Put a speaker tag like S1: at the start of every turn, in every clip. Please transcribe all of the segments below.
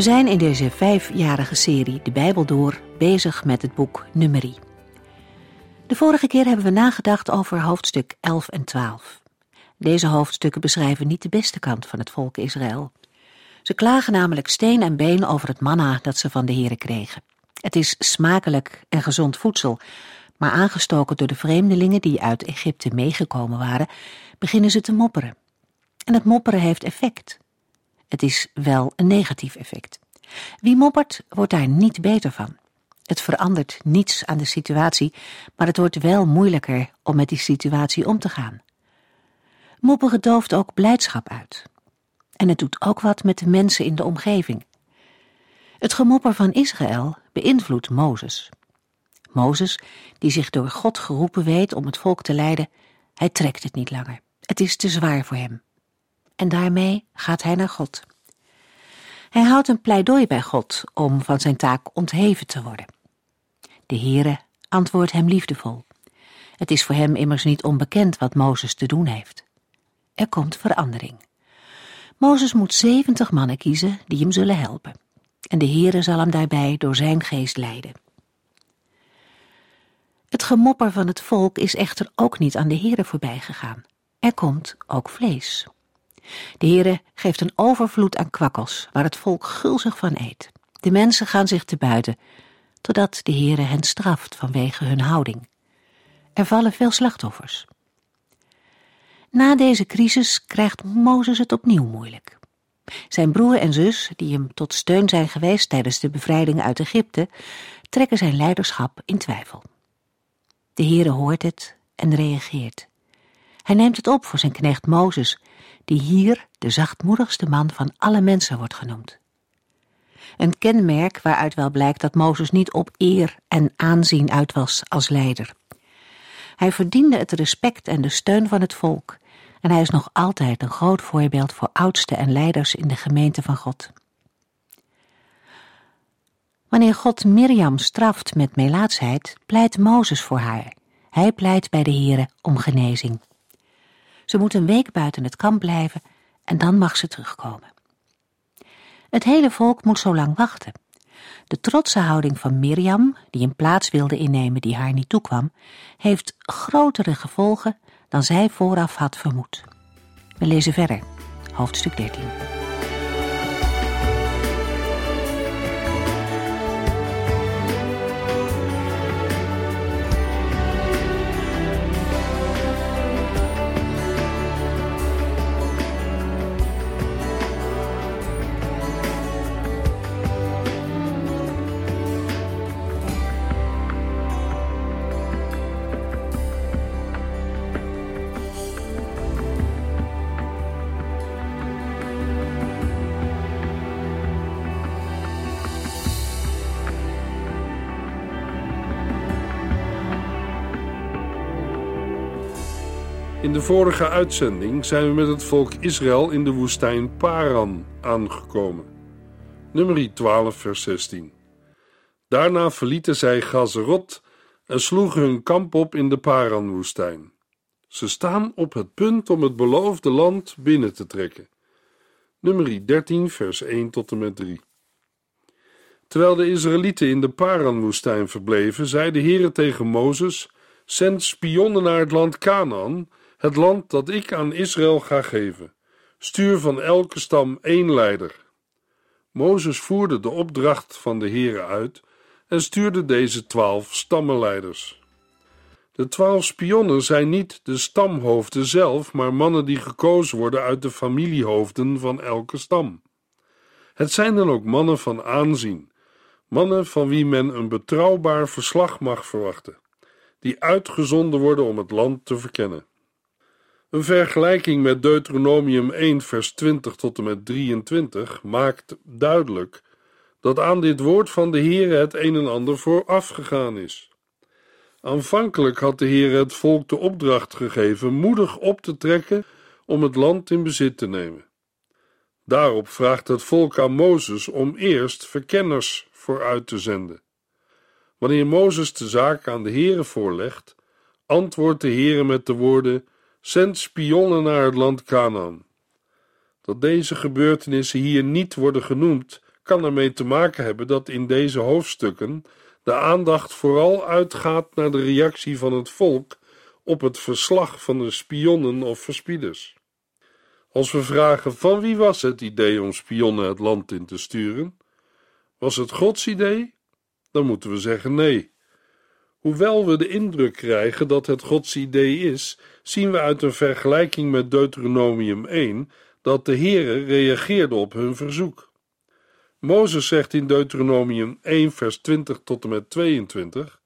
S1: We zijn in deze vijfjarige serie De Bijbel door bezig met het boek Nummerie. De vorige keer hebben we nagedacht over hoofdstuk 11 en 12. Deze hoofdstukken beschrijven niet de beste kant van het volk Israël. Ze klagen namelijk steen en been over het manna dat ze van de Here kregen. Het is smakelijk en gezond voedsel, maar aangestoken door de vreemdelingen die uit Egypte meegekomen waren, beginnen ze te mopperen. En het mopperen heeft effect. Het is wel een negatief effect. Wie moppert, wordt daar niet beter van. Het verandert niets aan de situatie, maar het wordt wel moeilijker om met die situatie om te gaan. Mopperen dooft ook blijdschap uit. En het doet ook wat met de mensen in de omgeving. Het gemopper van Israël beïnvloedt Mozes. Mozes, die zich door God geroepen weet om het volk te leiden, hij trekt het niet langer. Het is te zwaar voor hem en daarmee gaat hij naar God. Hij houdt een pleidooi bij God om van zijn taak ontheven te worden. De Heere antwoordt hem liefdevol. Het is voor hem immers niet onbekend wat Mozes te doen heeft. Er komt verandering. Mozes moet zeventig mannen kiezen die hem zullen helpen. En de Heere zal hem daarbij door zijn geest leiden. Het gemopper van het volk is echter ook niet aan de Heere voorbij gegaan. Er komt ook vlees. De Heere geeft een overvloed aan kwakkels, waar het volk gulzig van eet. De mensen gaan zich te buiten, totdat de Heere hen straft vanwege hun houding. Er vallen veel slachtoffers. Na deze crisis krijgt Mozes het opnieuw moeilijk. Zijn broer en zus, die hem tot steun zijn geweest tijdens de bevrijding uit Egypte, trekken zijn leiderschap in twijfel. De Heere hoort het en reageert. Hij neemt het op voor zijn knecht Mozes, die hier de zachtmoedigste man van alle mensen wordt genoemd. Een kenmerk waaruit wel blijkt dat Mozes niet op eer en aanzien uit was als leider. Hij verdiende het respect en de steun van het volk en hij is nog altijd een groot voorbeeld voor oudsten en leiders in de gemeente van God. Wanneer God Mirjam straft met melaatsheid, pleit Mozes voor haar. Hij pleit bij de Here om genezing. Ze moet een week buiten het kamp blijven en dan mag ze terugkomen. Het hele volk moet zo lang wachten. De trotse houding van Mirjam, die een plaats wilde innemen die haar niet toekwam, heeft grotere gevolgen dan zij vooraf had vermoed. We lezen verder, hoofdstuk 13.
S2: In de vorige uitzending zijn we met het volk Israël in de woestijn Paran aangekomen. Nummer 12, vers 16. Daarna verlieten zij Gazerot en sloegen hun kamp op in de Paran-woestijn. Ze staan op het punt om het beloofde land binnen te trekken. Nummer 13, vers 1 tot en met 3. Terwijl de Israëlieten in de Paran-woestijn verbleven, zei de Heere tegen Mozes: Zend spionnen naar het land Canaan het land dat ik aan Israël ga geven. Stuur van elke stam één leider. Mozes voerde de opdracht van de Heere uit en stuurde deze twaalf stammenleiders. De twaalf spionnen zijn niet de stamhoofden zelf, maar mannen die gekozen worden uit de familiehoofden van elke stam. Het zijn dan ook mannen van aanzien, mannen van wie men een betrouwbaar verslag mag verwachten, die uitgezonden worden om het land te verkennen. Een vergelijking met Deuteronomium 1, vers 20 tot en met 23 maakt duidelijk dat aan dit woord van de Heere het een en ander vooraf gegaan is. Aanvankelijk had de Heer het volk de opdracht gegeven moedig op te trekken om het land in bezit te nemen. Daarop vraagt het volk aan Mozes om eerst verkenners vooruit te zenden. Wanneer Mozes de zaak aan de Heere voorlegt, antwoordt de Heere met de woorden: Zend spionnen naar het land Canaan. Dat deze gebeurtenissen hier niet worden genoemd, kan ermee te maken hebben dat in deze hoofdstukken de aandacht vooral uitgaat naar de reactie van het volk op het verslag van de spionnen of verspieders. Als we vragen van wie was het idee om spionnen het land in te sturen? Was het Gods idee? Dan moeten we zeggen nee. Hoewel we de indruk krijgen dat het Gods idee is, zien we uit een vergelijking met Deuteronomium 1 dat de Heere reageerde op hun verzoek. Mozes zegt in Deuteronomium 1 vers 20 tot en met 22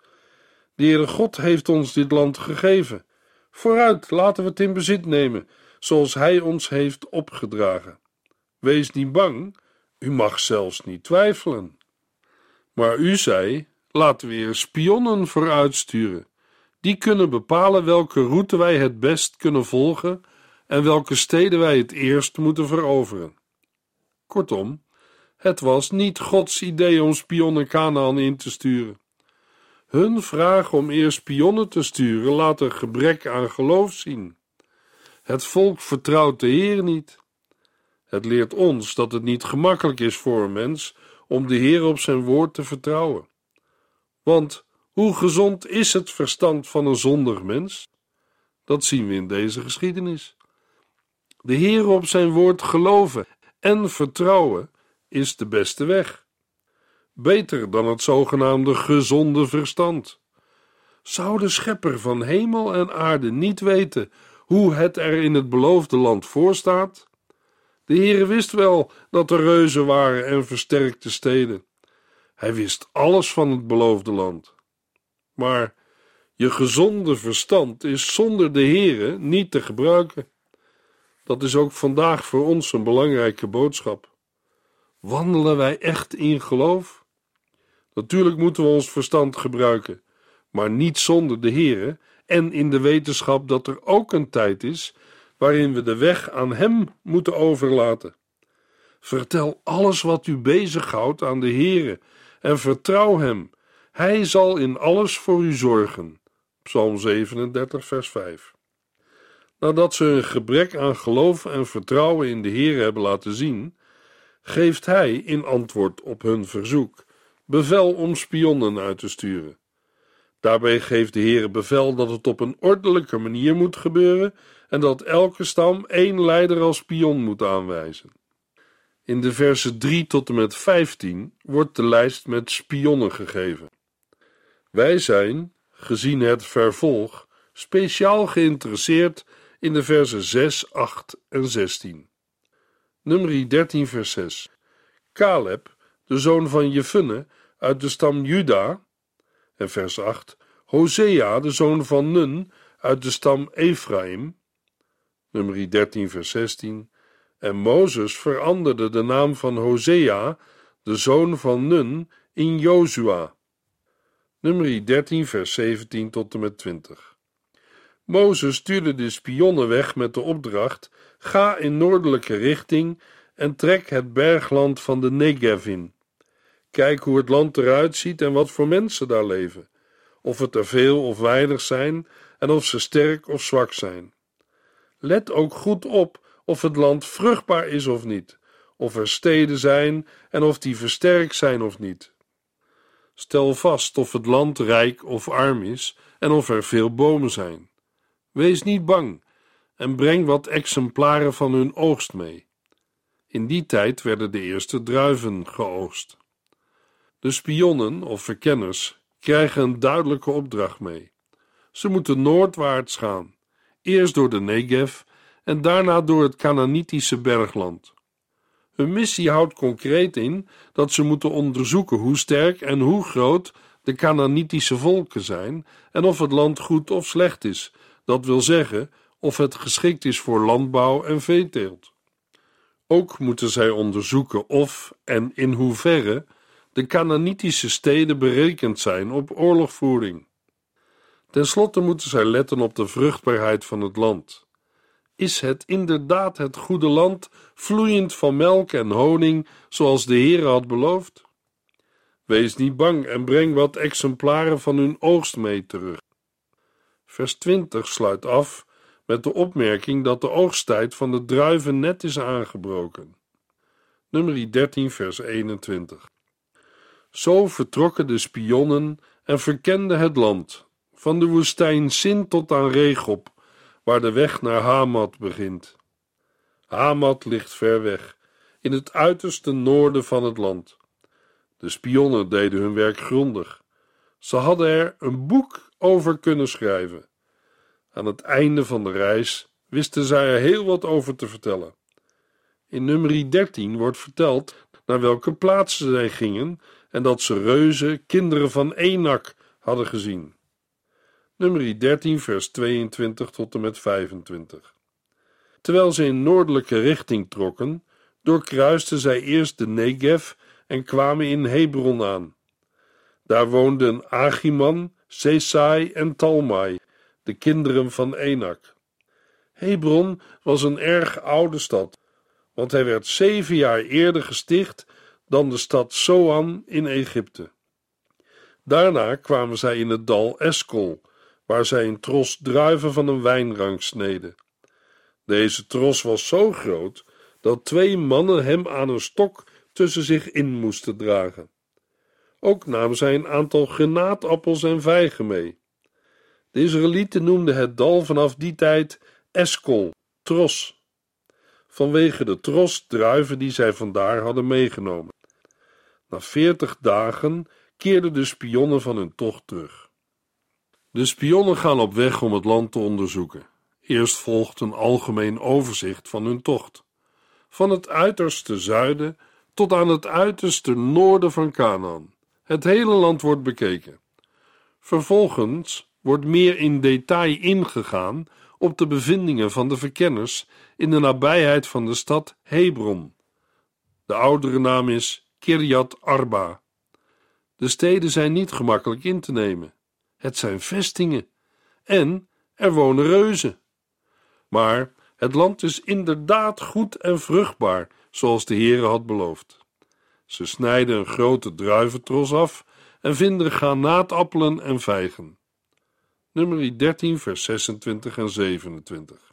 S2: De Heere God heeft ons dit land gegeven. Vooruit, laten we het in bezit nemen, zoals Hij ons heeft opgedragen. Wees niet bang, u mag zelfs niet twijfelen. Maar u zei, laten we er spionnen vooruitsturen. Die kunnen bepalen welke route wij het best kunnen volgen en welke steden wij het eerst moeten veroveren. Kortom, het was niet Gods idee om spionnen Canaan in te sturen. Hun vraag om eerst spionnen te sturen laat een gebrek aan geloof zien. Het volk vertrouwt de Heer niet. Het leert ons dat het niet gemakkelijk is voor een mens om de Heer op zijn woord te vertrouwen. Want hoe gezond is het verstand van een zondig mens? Dat zien we in deze geschiedenis. De Heer op zijn woord geloven en vertrouwen is de beste weg. Beter dan het zogenaamde gezonde verstand. Zou de schepper van hemel en aarde niet weten hoe het er in het beloofde land voorstaat? De Heere wist wel dat er reuzen waren en versterkte steden. Hij wist alles van het beloofde land. Maar je gezonde verstand is zonder de Heere niet te gebruiken. Dat is ook vandaag voor ons een belangrijke boodschap. Wandelen wij echt in geloof? Natuurlijk moeten we ons verstand gebruiken, maar niet zonder de Heere en in de wetenschap dat er ook een tijd is waarin we de weg aan Hem moeten overlaten. Vertel alles wat u bezighoudt aan de Heere en vertrouw Hem. Hij zal in alles voor u zorgen. Psalm 37, vers 5. Nadat ze hun gebrek aan geloof en vertrouwen in de Heer hebben laten zien, geeft Hij in antwoord op hun verzoek bevel om spionnen uit te sturen. Daarbij geeft de Heer bevel dat het op een ordelijke manier moet gebeuren en dat elke stam één leider als spion moet aanwijzen. In de versen 3 tot en met 15 wordt de lijst met spionnen gegeven. Wij zijn, gezien het vervolg, speciaal geïnteresseerd in de versen 6, 8 en 16. Nummer 13, vers 6. Caleb, de zoon van Jefunne, uit de stam Juda. En vers 8. Hosea, de zoon van Nun, uit de stam Ephraim. Nummer 13, vers 16. En Mozes veranderde de naam van Hosea, de zoon van Nun, in Jozua. Nummer 13, vers 17 tot en met 20. Mozes stuurde de spionnen weg met de opdracht: ga in noordelijke richting en trek het bergland van de Negev in. Kijk hoe het land eruit ziet en wat voor mensen daar leven, of het er veel of weinig zijn en of ze sterk of zwak zijn. Let ook goed op of het land vruchtbaar is of niet, of er steden zijn en of die versterkt zijn of niet. Stel vast of het land rijk of arm is en of er veel bomen zijn. Wees niet bang en breng wat exemplaren van hun oogst mee. In die tijd werden de eerste druiven geoogst. De spionnen of verkenners krijgen een duidelijke opdracht mee. Ze moeten noordwaarts gaan, eerst door de Negev en daarna door het Canaanitische bergland. Hun missie houdt concreet in dat ze moeten onderzoeken hoe sterk en hoe groot de Canaanitische volken zijn en of het land goed of slecht is dat wil zeggen of het geschikt is voor landbouw en veeteelt. Ook moeten zij onderzoeken of en in hoeverre de Canaanitische steden berekend zijn op oorlogvoering. Ten slotte moeten zij letten op de vruchtbaarheid van het land. Is het inderdaad het goede land, vloeiend van melk en honing, zoals de Heer had beloofd? Wees niet bang en breng wat exemplaren van hun oogst mee terug. Vers 20 sluit af met de opmerking dat de oogsttijd van de druiven net is aangebroken. Nummer 13, vers 21. Zo vertrokken de spionnen en verkenden het land, van de woestijn Sin tot aan Regob, waar de weg naar Hamat begint. Hamat ligt ver weg, in het uiterste noorden van het land. De spionnen deden hun werk grondig. Ze hadden er een boek over kunnen schrijven. Aan het einde van de reis wisten zij er heel wat over te vertellen. In nummer 13 wordt verteld naar welke plaatsen zij gingen en dat ze reuzen, kinderen van Enak, hadden gezien. Nummer 13, vers 22 tot en met 25. Terwijl ze in noordelijke richting trokken, doorkruisten zij eerst de Negev en kwamen in Hebron aan. Daar woonden Achiman, Sesai en Talmai, de kinderen van Enak. Hebron was een erg oude stad, want hij werd zeven jaar eerder gesticht dan de stad Soan in Egypte. Daarna kwamen zij in het dal Eskol, waar zij een tros druiven van een wijnrank sneden. Deze tros was zo groot dat twee mannen hem aan een stok tussen zich in moesten dragen. Ook namen zij een aantal granaatappels en vijgen mee. De Israëlieten noemden het dal vanaf die tijd Eskol, tros, vanwege de tros druiven die zij vandaar hadden meegenomen. Na veertig dagen keerden de spionnen van hun tocht terug. De spionnen gaan op weg om het land te onderzoeken. Eerst volgt een algemeen overzicht van hun tocht. Van het uiterste zuiden tot aan het uiterste noorden van Canaan. Het hele land wordt bekeken. Vervolgens wordt meer in detail ingegaan op de bevindingen van de verkenners in de nabijheid van de stad Hebron. De oudere naam is Kirjat Arba. De steden zijn niet gemakkelijk in te nemen. Het zijn vestingen en er wonen reuzen. Maar het land is inderdaad goed en vruchtbaar, zoals de Heere had beloofd. Ze snijden een grote druiventros af en vinden granaatappelen en vijgen. Nummer 13, vers 26 en 27.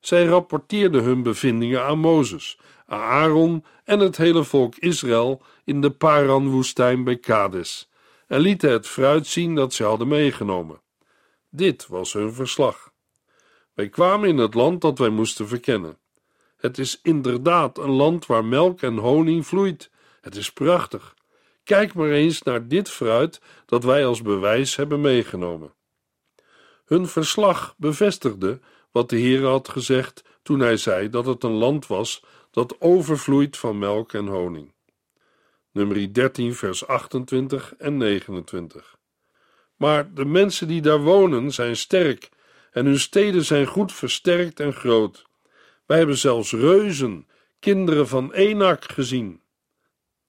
S2: Zij rapporteerden hun bevindingen aan Mozes, aan Aaron en het hele volk Israël in de Paran-woestijn bij Kades en lieten het fruit zien dat ze hadden meegenomen. Dit was hun verslag. Wij kwamen in het land dat wij moesten verkennen. Het is inderdaad een land waar melk en honing vloeit. Het is prachtig. Kijk maar eens naar dit fruit dat wij als bewijs hebben meegenomen. Hun verslag bevestigde wat de Heer had gezegd toen hij zei dat het een land was dat overvloeit van melk en honing. Nummer 13, vers 28 en 29. Maar de mensen die daar wonen zijn sterk en hun steden zijn goed versterkt en groot. Wij hebben zelfs reuzen, kinderen van Enak, gezien.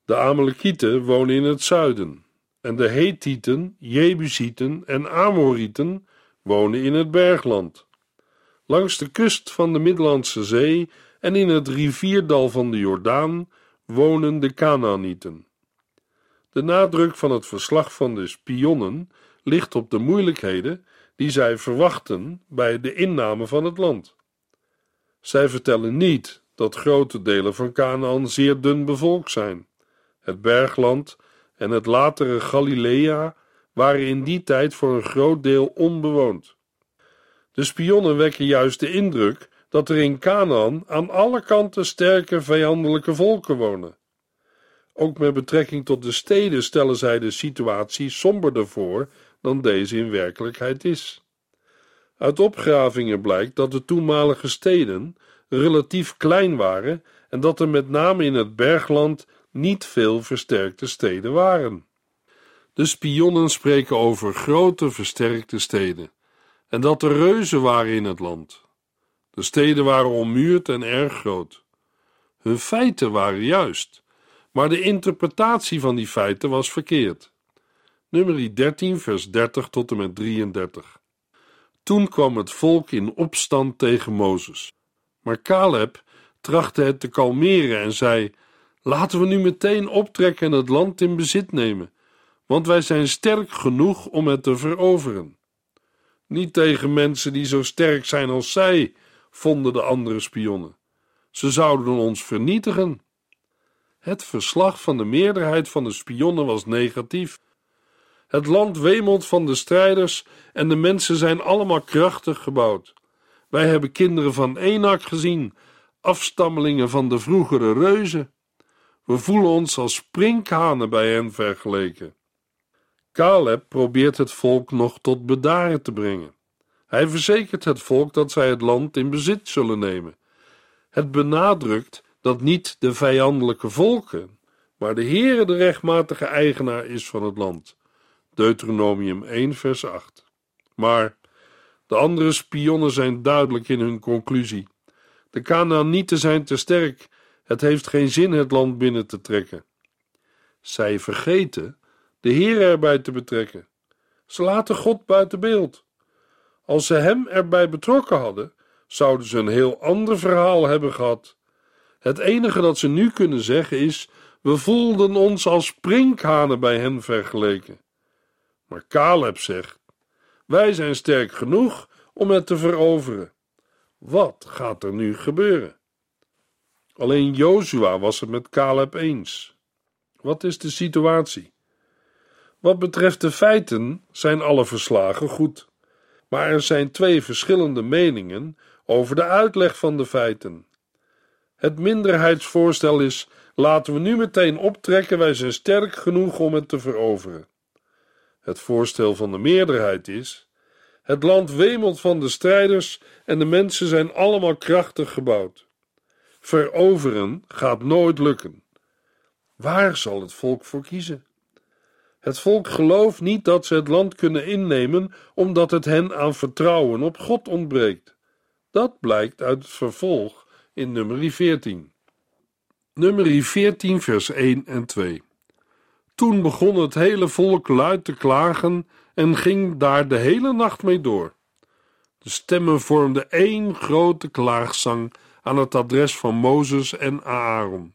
S2: De Amalekieten wonen in het zuiden en de Hethieten, Jebusieten en Amorieten wonen in het bergland. Langs de kust van de Middellandse Zee en in het rivierdal van de Jordaan wonen de Canaanieten. De nadruk van het verslag van de spionnen ligt op de moeilijkheden die zij verwachten bij de inname van het land. Zij vertellen niet dat grote delen van Canaan zeer dun bevolkt zijn. Het bergland en het latere Galilea waren in die tijd voor een groot deel onbewoond. De spionnen wekken juist de indruk dat er in Canaan aan alle kanten sterke vijandelijke volken wonen. Ook met betrekking tot de steden stellen zij de situatie somberder voor dan deze in werkelijkheid is. Uit opgravingen blijkt dat de toenmalige steden relatief klein waren en dat er met name in het bergland niet veel versterkte steden waren. De spionnen spreken over grote versterkte steden en dat er reuzen waren in het land. De steden waren ommuurd en erg groot. Hun feiten waren juist, maar de interpretatie van die feiten was verkeerd. Nummer 13, vers 30 tot en met 33. Toen kwam het volk in opstand tegen Mozes. Maar Caleb trachtte het te kalmeren en zei: Laten we nu meteen optrekken en het land in bezit nemen, want wij zijn sterk genoeg om het te veroveren. Niet tegen mensen die zo sterk zijn als zij, vonden de andere spionnen. Ze zouden ons vernietigen. Het verslag van de meerderheid van de spionnen was negatief. Het land wemelt van de strijders en de mensen zijn allemaal krachtig gebouwd. Wij hebben kinderen van Enak gezien, afstammelingen van de vroegere reuzen. We voelen ons als sprinkhanen bij hen vergeleken. Caleb probeert het volk nog tot bedaren te brengen. Hij verzekert het volk dat zij het land in bezit zullen nemen. Het benadrukt dat niet de vijandelijke volken, maar de Heere de rechtmatige eigenaar is van het land. Deuteronomium 1, vers 8. Maar de andere spionnen zijn duidelijk in hun conclusie. De Kanaanieten zijn te sterk. Het heeft geen zin het land binnen te trekken. Zij vergeten de Heer erbij te betrekken. Ze laten God buiten beeld. Als ze hem erbij betrokken hadden, zouden ze een heel ander verhaal hebben gehad. Het enige dat ze nu kunnen zeggen is: we voelden ons als sprinkhanen bij hen vergeleken. Maar Caleb zegt: wij zijn sterk genoeg om het te veroveren. Wat gaat er nu gebeuren? Alleen Jozua was het met Caleb eens. Wat is de situatie? Wat betreft de feiten zijn alle verslagen goed, maar er zijn twee verschillende meningen over de uitleg van de feiten. Het minderheidsvoorstel is: laten we nu meteen optrekken, wij zijn sterk genoeg om het te veroveren. Het voorstel van de meerderheid is: het land wemelt van de strijders en de mensen zijn allemaal krachtig gebouwd. Veroveren gaat nooit lukken. Waar zal het volk voor kiezen? Het volk gelooft niet dat ze het land kunnen innemen, omdat het hen aan vertrouwen op God ontbreekt. Dat blijkt uit het vervolg in nummer 14. Nummer 14, vers 1 en 2. Toen begon het hele volk luid te klagen en ging daar de hele nacht mee door. De stemmen vormden één grote klaagzang aan het adres van Mozes en Aaron.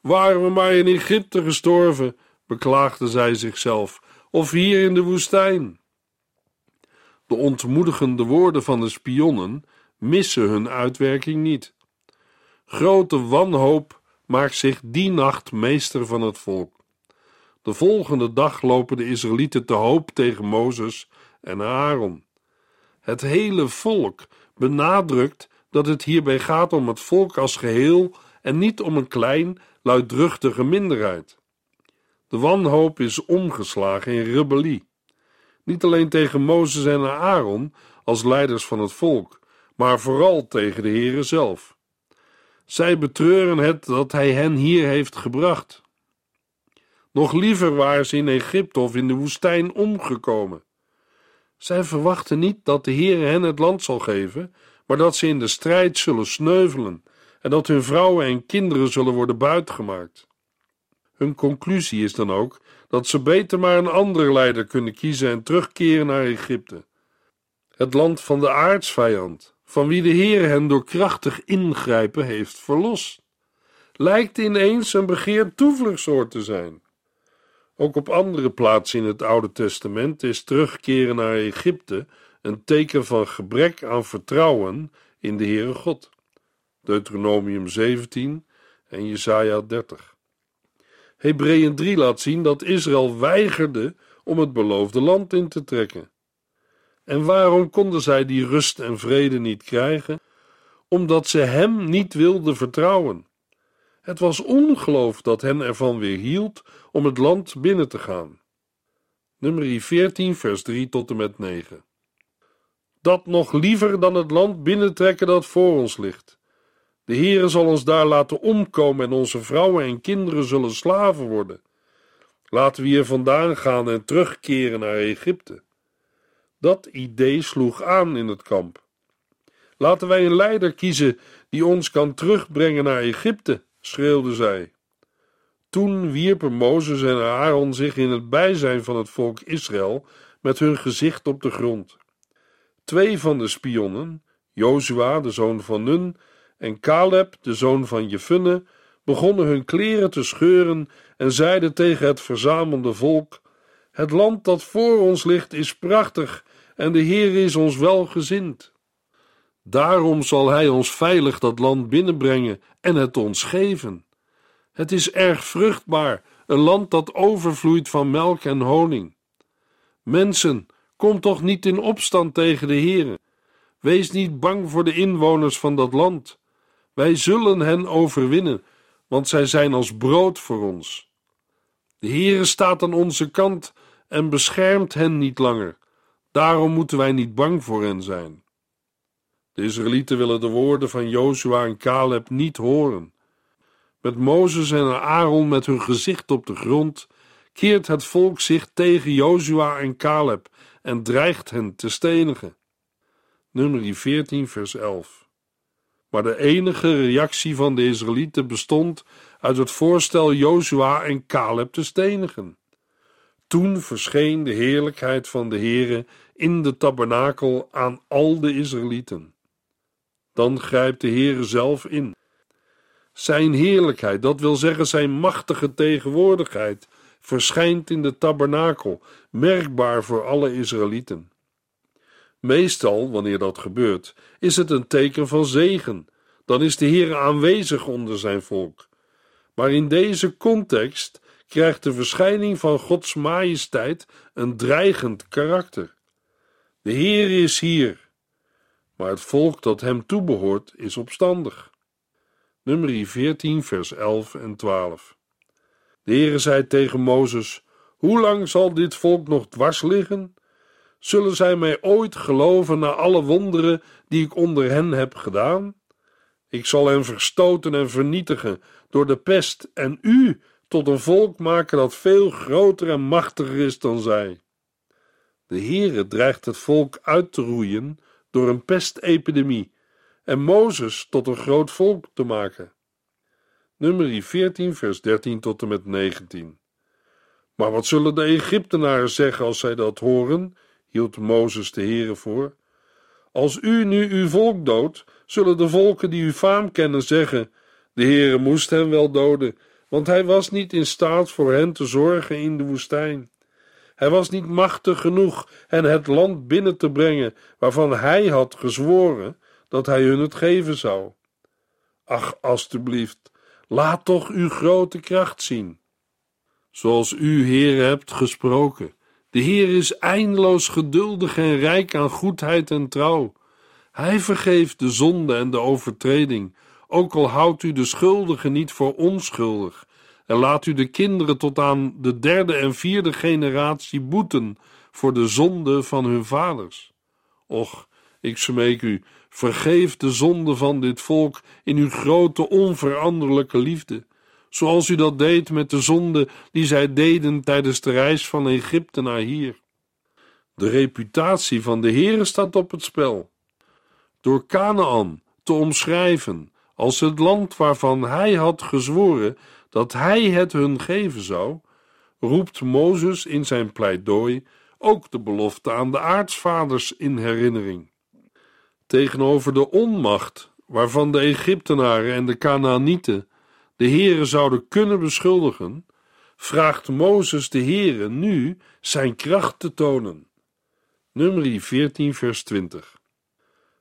S2: Waren we maar in Egypte gestorven, beklaagden zij zichzelf, of hier in de woestijn. De ontmoedigende woorden van de spionnen missen hun uitwerking niet. Grote wanhoop maakt zich die nacht meester van het volk. De volgende dag lopen de Israëlieten te hoop tegen Mozes en Aaron. Het hele volk benadrukt dat het hierbij gaat om het volk als geheel en niet om een klein, luidruchtige minderheid. De wanhoop is omgeslagen in rebellie. Niet alleen tegen Mozes en Aaron als leiders van het volk, maar vooral tegen de Heere zelf. Zij betreuren het dat hij hen hier heeft gebracht. Nog liever waren ze in Egypte of in de woestijn omgekomen. Zij verwachten niet dat de Heer hen het land zal geven, maar dat ze in de strijd zullen sneuvelen en dat hun vrouwen en kinderen zullen worden buitgemaakt. Hun conclusie is dan ook dat ze beter maar een andere leider kunnen kiezen en terugkeren naar Egypte. Het land van de aardsvijand, van wie de Heer hen door krachtig ingrijpen heeft verlost, lijkt ineens een begeerd toevluchtsoord te zijn. Ook op andere plaatsen in het Oude Testament is terugkeren naar Egypte een teken van gebrek aan vertrouwen in de Heere God. Deuteronomium 17 en Jesaja 30. Hebreeën 3 laat zien dat Israël weigerde om het beloofde land in te trekken. En waarom konden zij die rust en vrede niet krijgen? Omdat ze hem niet wilden vertrouwen. Het was ongeloof dat hen ervan weerhield om het land binnen te gaan. Nummer 14, vers 3 tot en met 9. Dat nog liever dan het land binnentrekken dat voor ons ligt. De Heere zal ons daar laten omkomen en onze vrouwen en kinderen zullen slaven worden. Laten we hier vandaan gaan en terugkeren naar Egypte. Dat idee sloeg aan in het kamp. Laten wij een leider kiezen die ons kan terugbrengen naar Egypte, schreeuwde zij. Toen wierpen Mozes en Aaron zich in het bijzijn van het volk Israël met hun gezicht op de grond. Twee van de spionnen, Jozua, de zoon van Nun, en Caleb, de zoon van Jefunne, begonnen hun kleren te scheuren en zeiden tegen het verzamelde volk: Het land dat voor ons ligt is prachtig en de Heer is ons welgezind. Daarom zal Hij ons veilig dat land binnenbrengen en het ons geven. Het is erg vruchtbaar, een land dat overvloeit van melk en honing. Mensen, kom toch niet in opstand tegen de Heere. Wees niet bang voor de inwoners van dat land. Wij zullen hen overwinnen, want zij zijn als brood voor ons. De Heere staat aan onze kant en beschermt hen niet langer. Daarom moeten wij niet bang voor hen zijn. De Israëlieten willen de woorden van Jozua en Caleb niet horen. Met Mozes en Aaron met hun gezicht op de grond keert het volk zich tegen Jozua en Caleb en dreigt hen te stenigen. Nummer 14, vers 11. Maar de enige reactie van de Israëlieten bestond uit het voorstel Jozua en Caleb te stenigen. Toen verscheen de heerlijkheid van de Heere in de tabernakel aan al de Israëlieten. Dan grijpt de Heere zelf in. Zijn heerlijkheid, dat wil zeggen zijn machtige tegenwoordigheid, verschijnt in de tabernakel, merkbaar voor alle Israëlieten. Meestal, wanneer dat gebeurt, is het een teken van zegen. Dan is de Heer aanwezig onder zijn volk. Maar in deze context krijgt de verschijning van Gods majesteit een dreigend karakter. De Heer is hier, maar het volk dat hem toebehoort is opstandig. Nummer 14, vers 11 en 12. De Heere zei tegen Mozes: Hoe lang zal dit volk nog dwars liggen? Zullen zij mij ooit geloven na alle wonderen die ik onder hen heb gedaan? Ik zal hen verstoten en vernietigen door de pest en u tot een volk maken dat veel groter en machtiger is dan zij. De Heere dreigt het volk uit te roeien door een pestepidemie en Mozes tot een groot volk te maken. Nummer 14, vers 13 tot en met 19. Maar wat zullen de Egyptenaren zeggen als zij dat horen? Hield Mozes de Heere voor. Als u nu uw volk doodt, zullen de volken die uw faam kennen zeggen: De Heere moest hen wel doden, want hij was niet in staat voor hen te zorgen in de woestijn. Hij was niet machtig genoeg hen het land binnen te brengen waarvan hij had gezworen dat hij hun het geven zou. Ach, alstublieft, laat toch uw grote kracht zien. Zoals u, Heer, hebt gesproken. De Heer is eindeloos geduldig en rijk aan goedheid en trouw. Hij vergeeft de zonde en de overtreding, ook al houdt u de schuldigen niet voor onschuldig, en laat u de kinderen tot aan de derde en vierde generatie boeten voor de zonde van hun vaders. Och, ik smeek u, vergeef de zonde van dit volk in uw grote onveranderlijke liefde, zoals u dat deed met de zonde die zij deden tijdens de reis van Egypte naar hier. De reputatie van de Heere staat op het spel. Door Canaan te omschrijven als het land waarvan hij had gezworen dat hij het hun geven zou, roept Mozes in zijn pleidooi ook de belofte aan de aartsvaders in herinnering. Tegenover de onmacht waarvan de Egyptenaren en de Canaanieten de Heere zouden kunnen beschuldigen, vraagt Mozes de Heere nu zijn kracht te tonen. Nummer 14 vers 20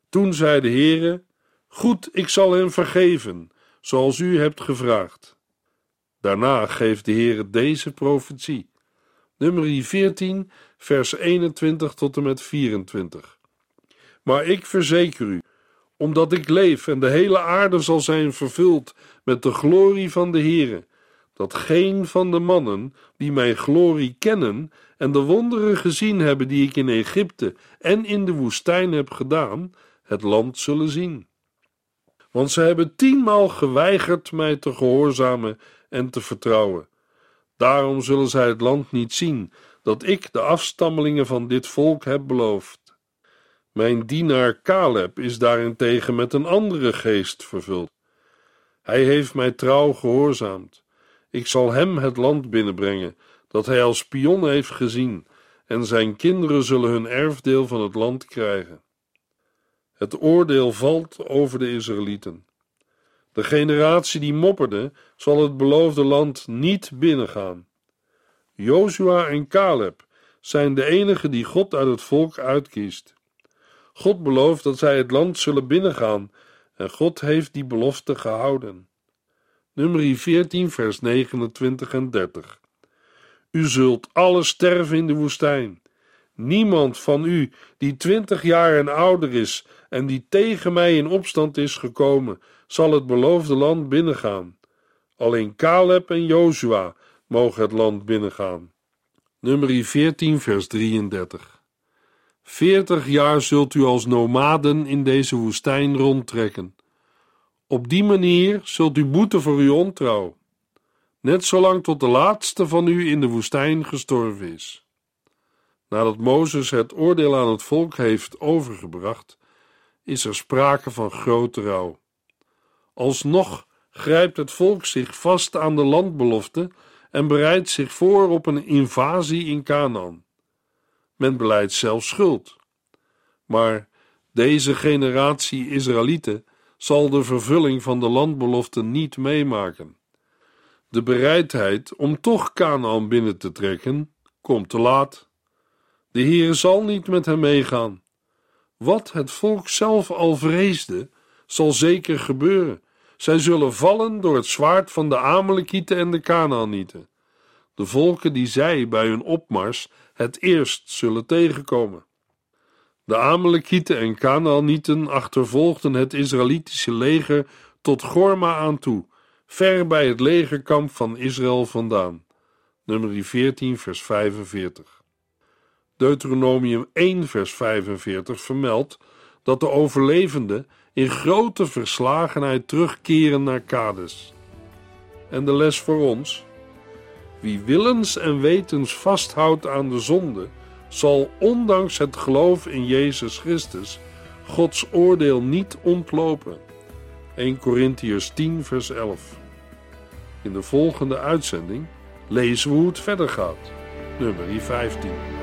S2: Toen zei de Heere, goed, ik zal hen vergeven, zoals u hebt gevraagd. Daarna geeft de Heere deze profetie. Nummer 14 vers 21 tot en met 24 Maar ik verzeker u, omdat ik leef en de hele aarde zal zijn vervuld met de glorie van de Heere, dat geen van de mannen die mijn glorie kennen en de wonderen gezien hebben die ik in Egypte en in de woestijn heb gedaan, het land zullen zien. Want ze hebben tienmaal geweigerd mij te gehoorzamen en te vertrouwen. Daarom zullen zij het land niet zien dat ik de afstammelingen van dit volk heb beloofd. Mijn dienaar Caleb is daarentegen met een andere geest vervuld. Hij heeft mij trouw gehoorzaamd. Ik zal hem het land binnenbrengen dat hij als spion heeft gezien, en zijn kinderen zullen hun erfdeel van het land krijgen. Het oordeel valt over de Israëlieten. De generatie die mopperde, zal het beloofde land niet binnengaan. Jozua en Caleb zijn de enigen die God uit het volk uitkiest. God belooft dat zij het land zullen binnengaan en God heeft die belofte gehouden. Nummer 14, vers 29 en 30. U zult alle sterven in de woestijn. Niemand van u die twintig jaar en ouder is en die tegen mij in opstand is gekomen, zal het beloofde land binnengaan. Alleen Caleb en Jozua mogen het land binnengaan. Nummer 14, vers 33. Veertig jaar zult u als nomaden in deze woestijn rondtrekken. Op die manier zult u boeten voor uw ontrouw, net zolang tot de laatste van u in de woestijn gestorven is. Nadat Mozes het oordeel aan het volk heeft overgebracht, is er sprake van grote rouw. Alsnog grijpt het volk zich vast aan de landbelofte en bereidt zich voor op een invasie in Canaan. Men beleidt zelfs schuld. Maar deze generatie Israëlieten zal de vervulling van de landbelofte niet meemaken. De bereidheid om toch Canaan binnen te trekken komt te laat. De Heer zal niet met hem meegaan. Wat het volk zelf al vreesde, zal zeker gebeuren. Zij zullen vallen door het zwaard van de Amalekieten en de Kanaanieten, de volken die zij bij hun opmars het eerst zullen tegenkomen. De Amalekieten en Kanaanieten achtervolgden het Israëlitische leger tot Gorma aan toe, ver bij het legerkamp van Israël vandaan. Nummer 14, vers 45. Deuteronomium 1, vers 45 vermeldt dat de overlevenden in grote verslagenheid terugkeren naar Kades. En de les voor ons: wie willens en wetens vasthoudt aan de zonde, zal ondanks het geloof in Jezus Christus Gods oordeel niet ontlopen. 1 Corinthiërs 10, vers 11. In de volgende uitzending lezen we hoe het verder gaat. Nummer 15.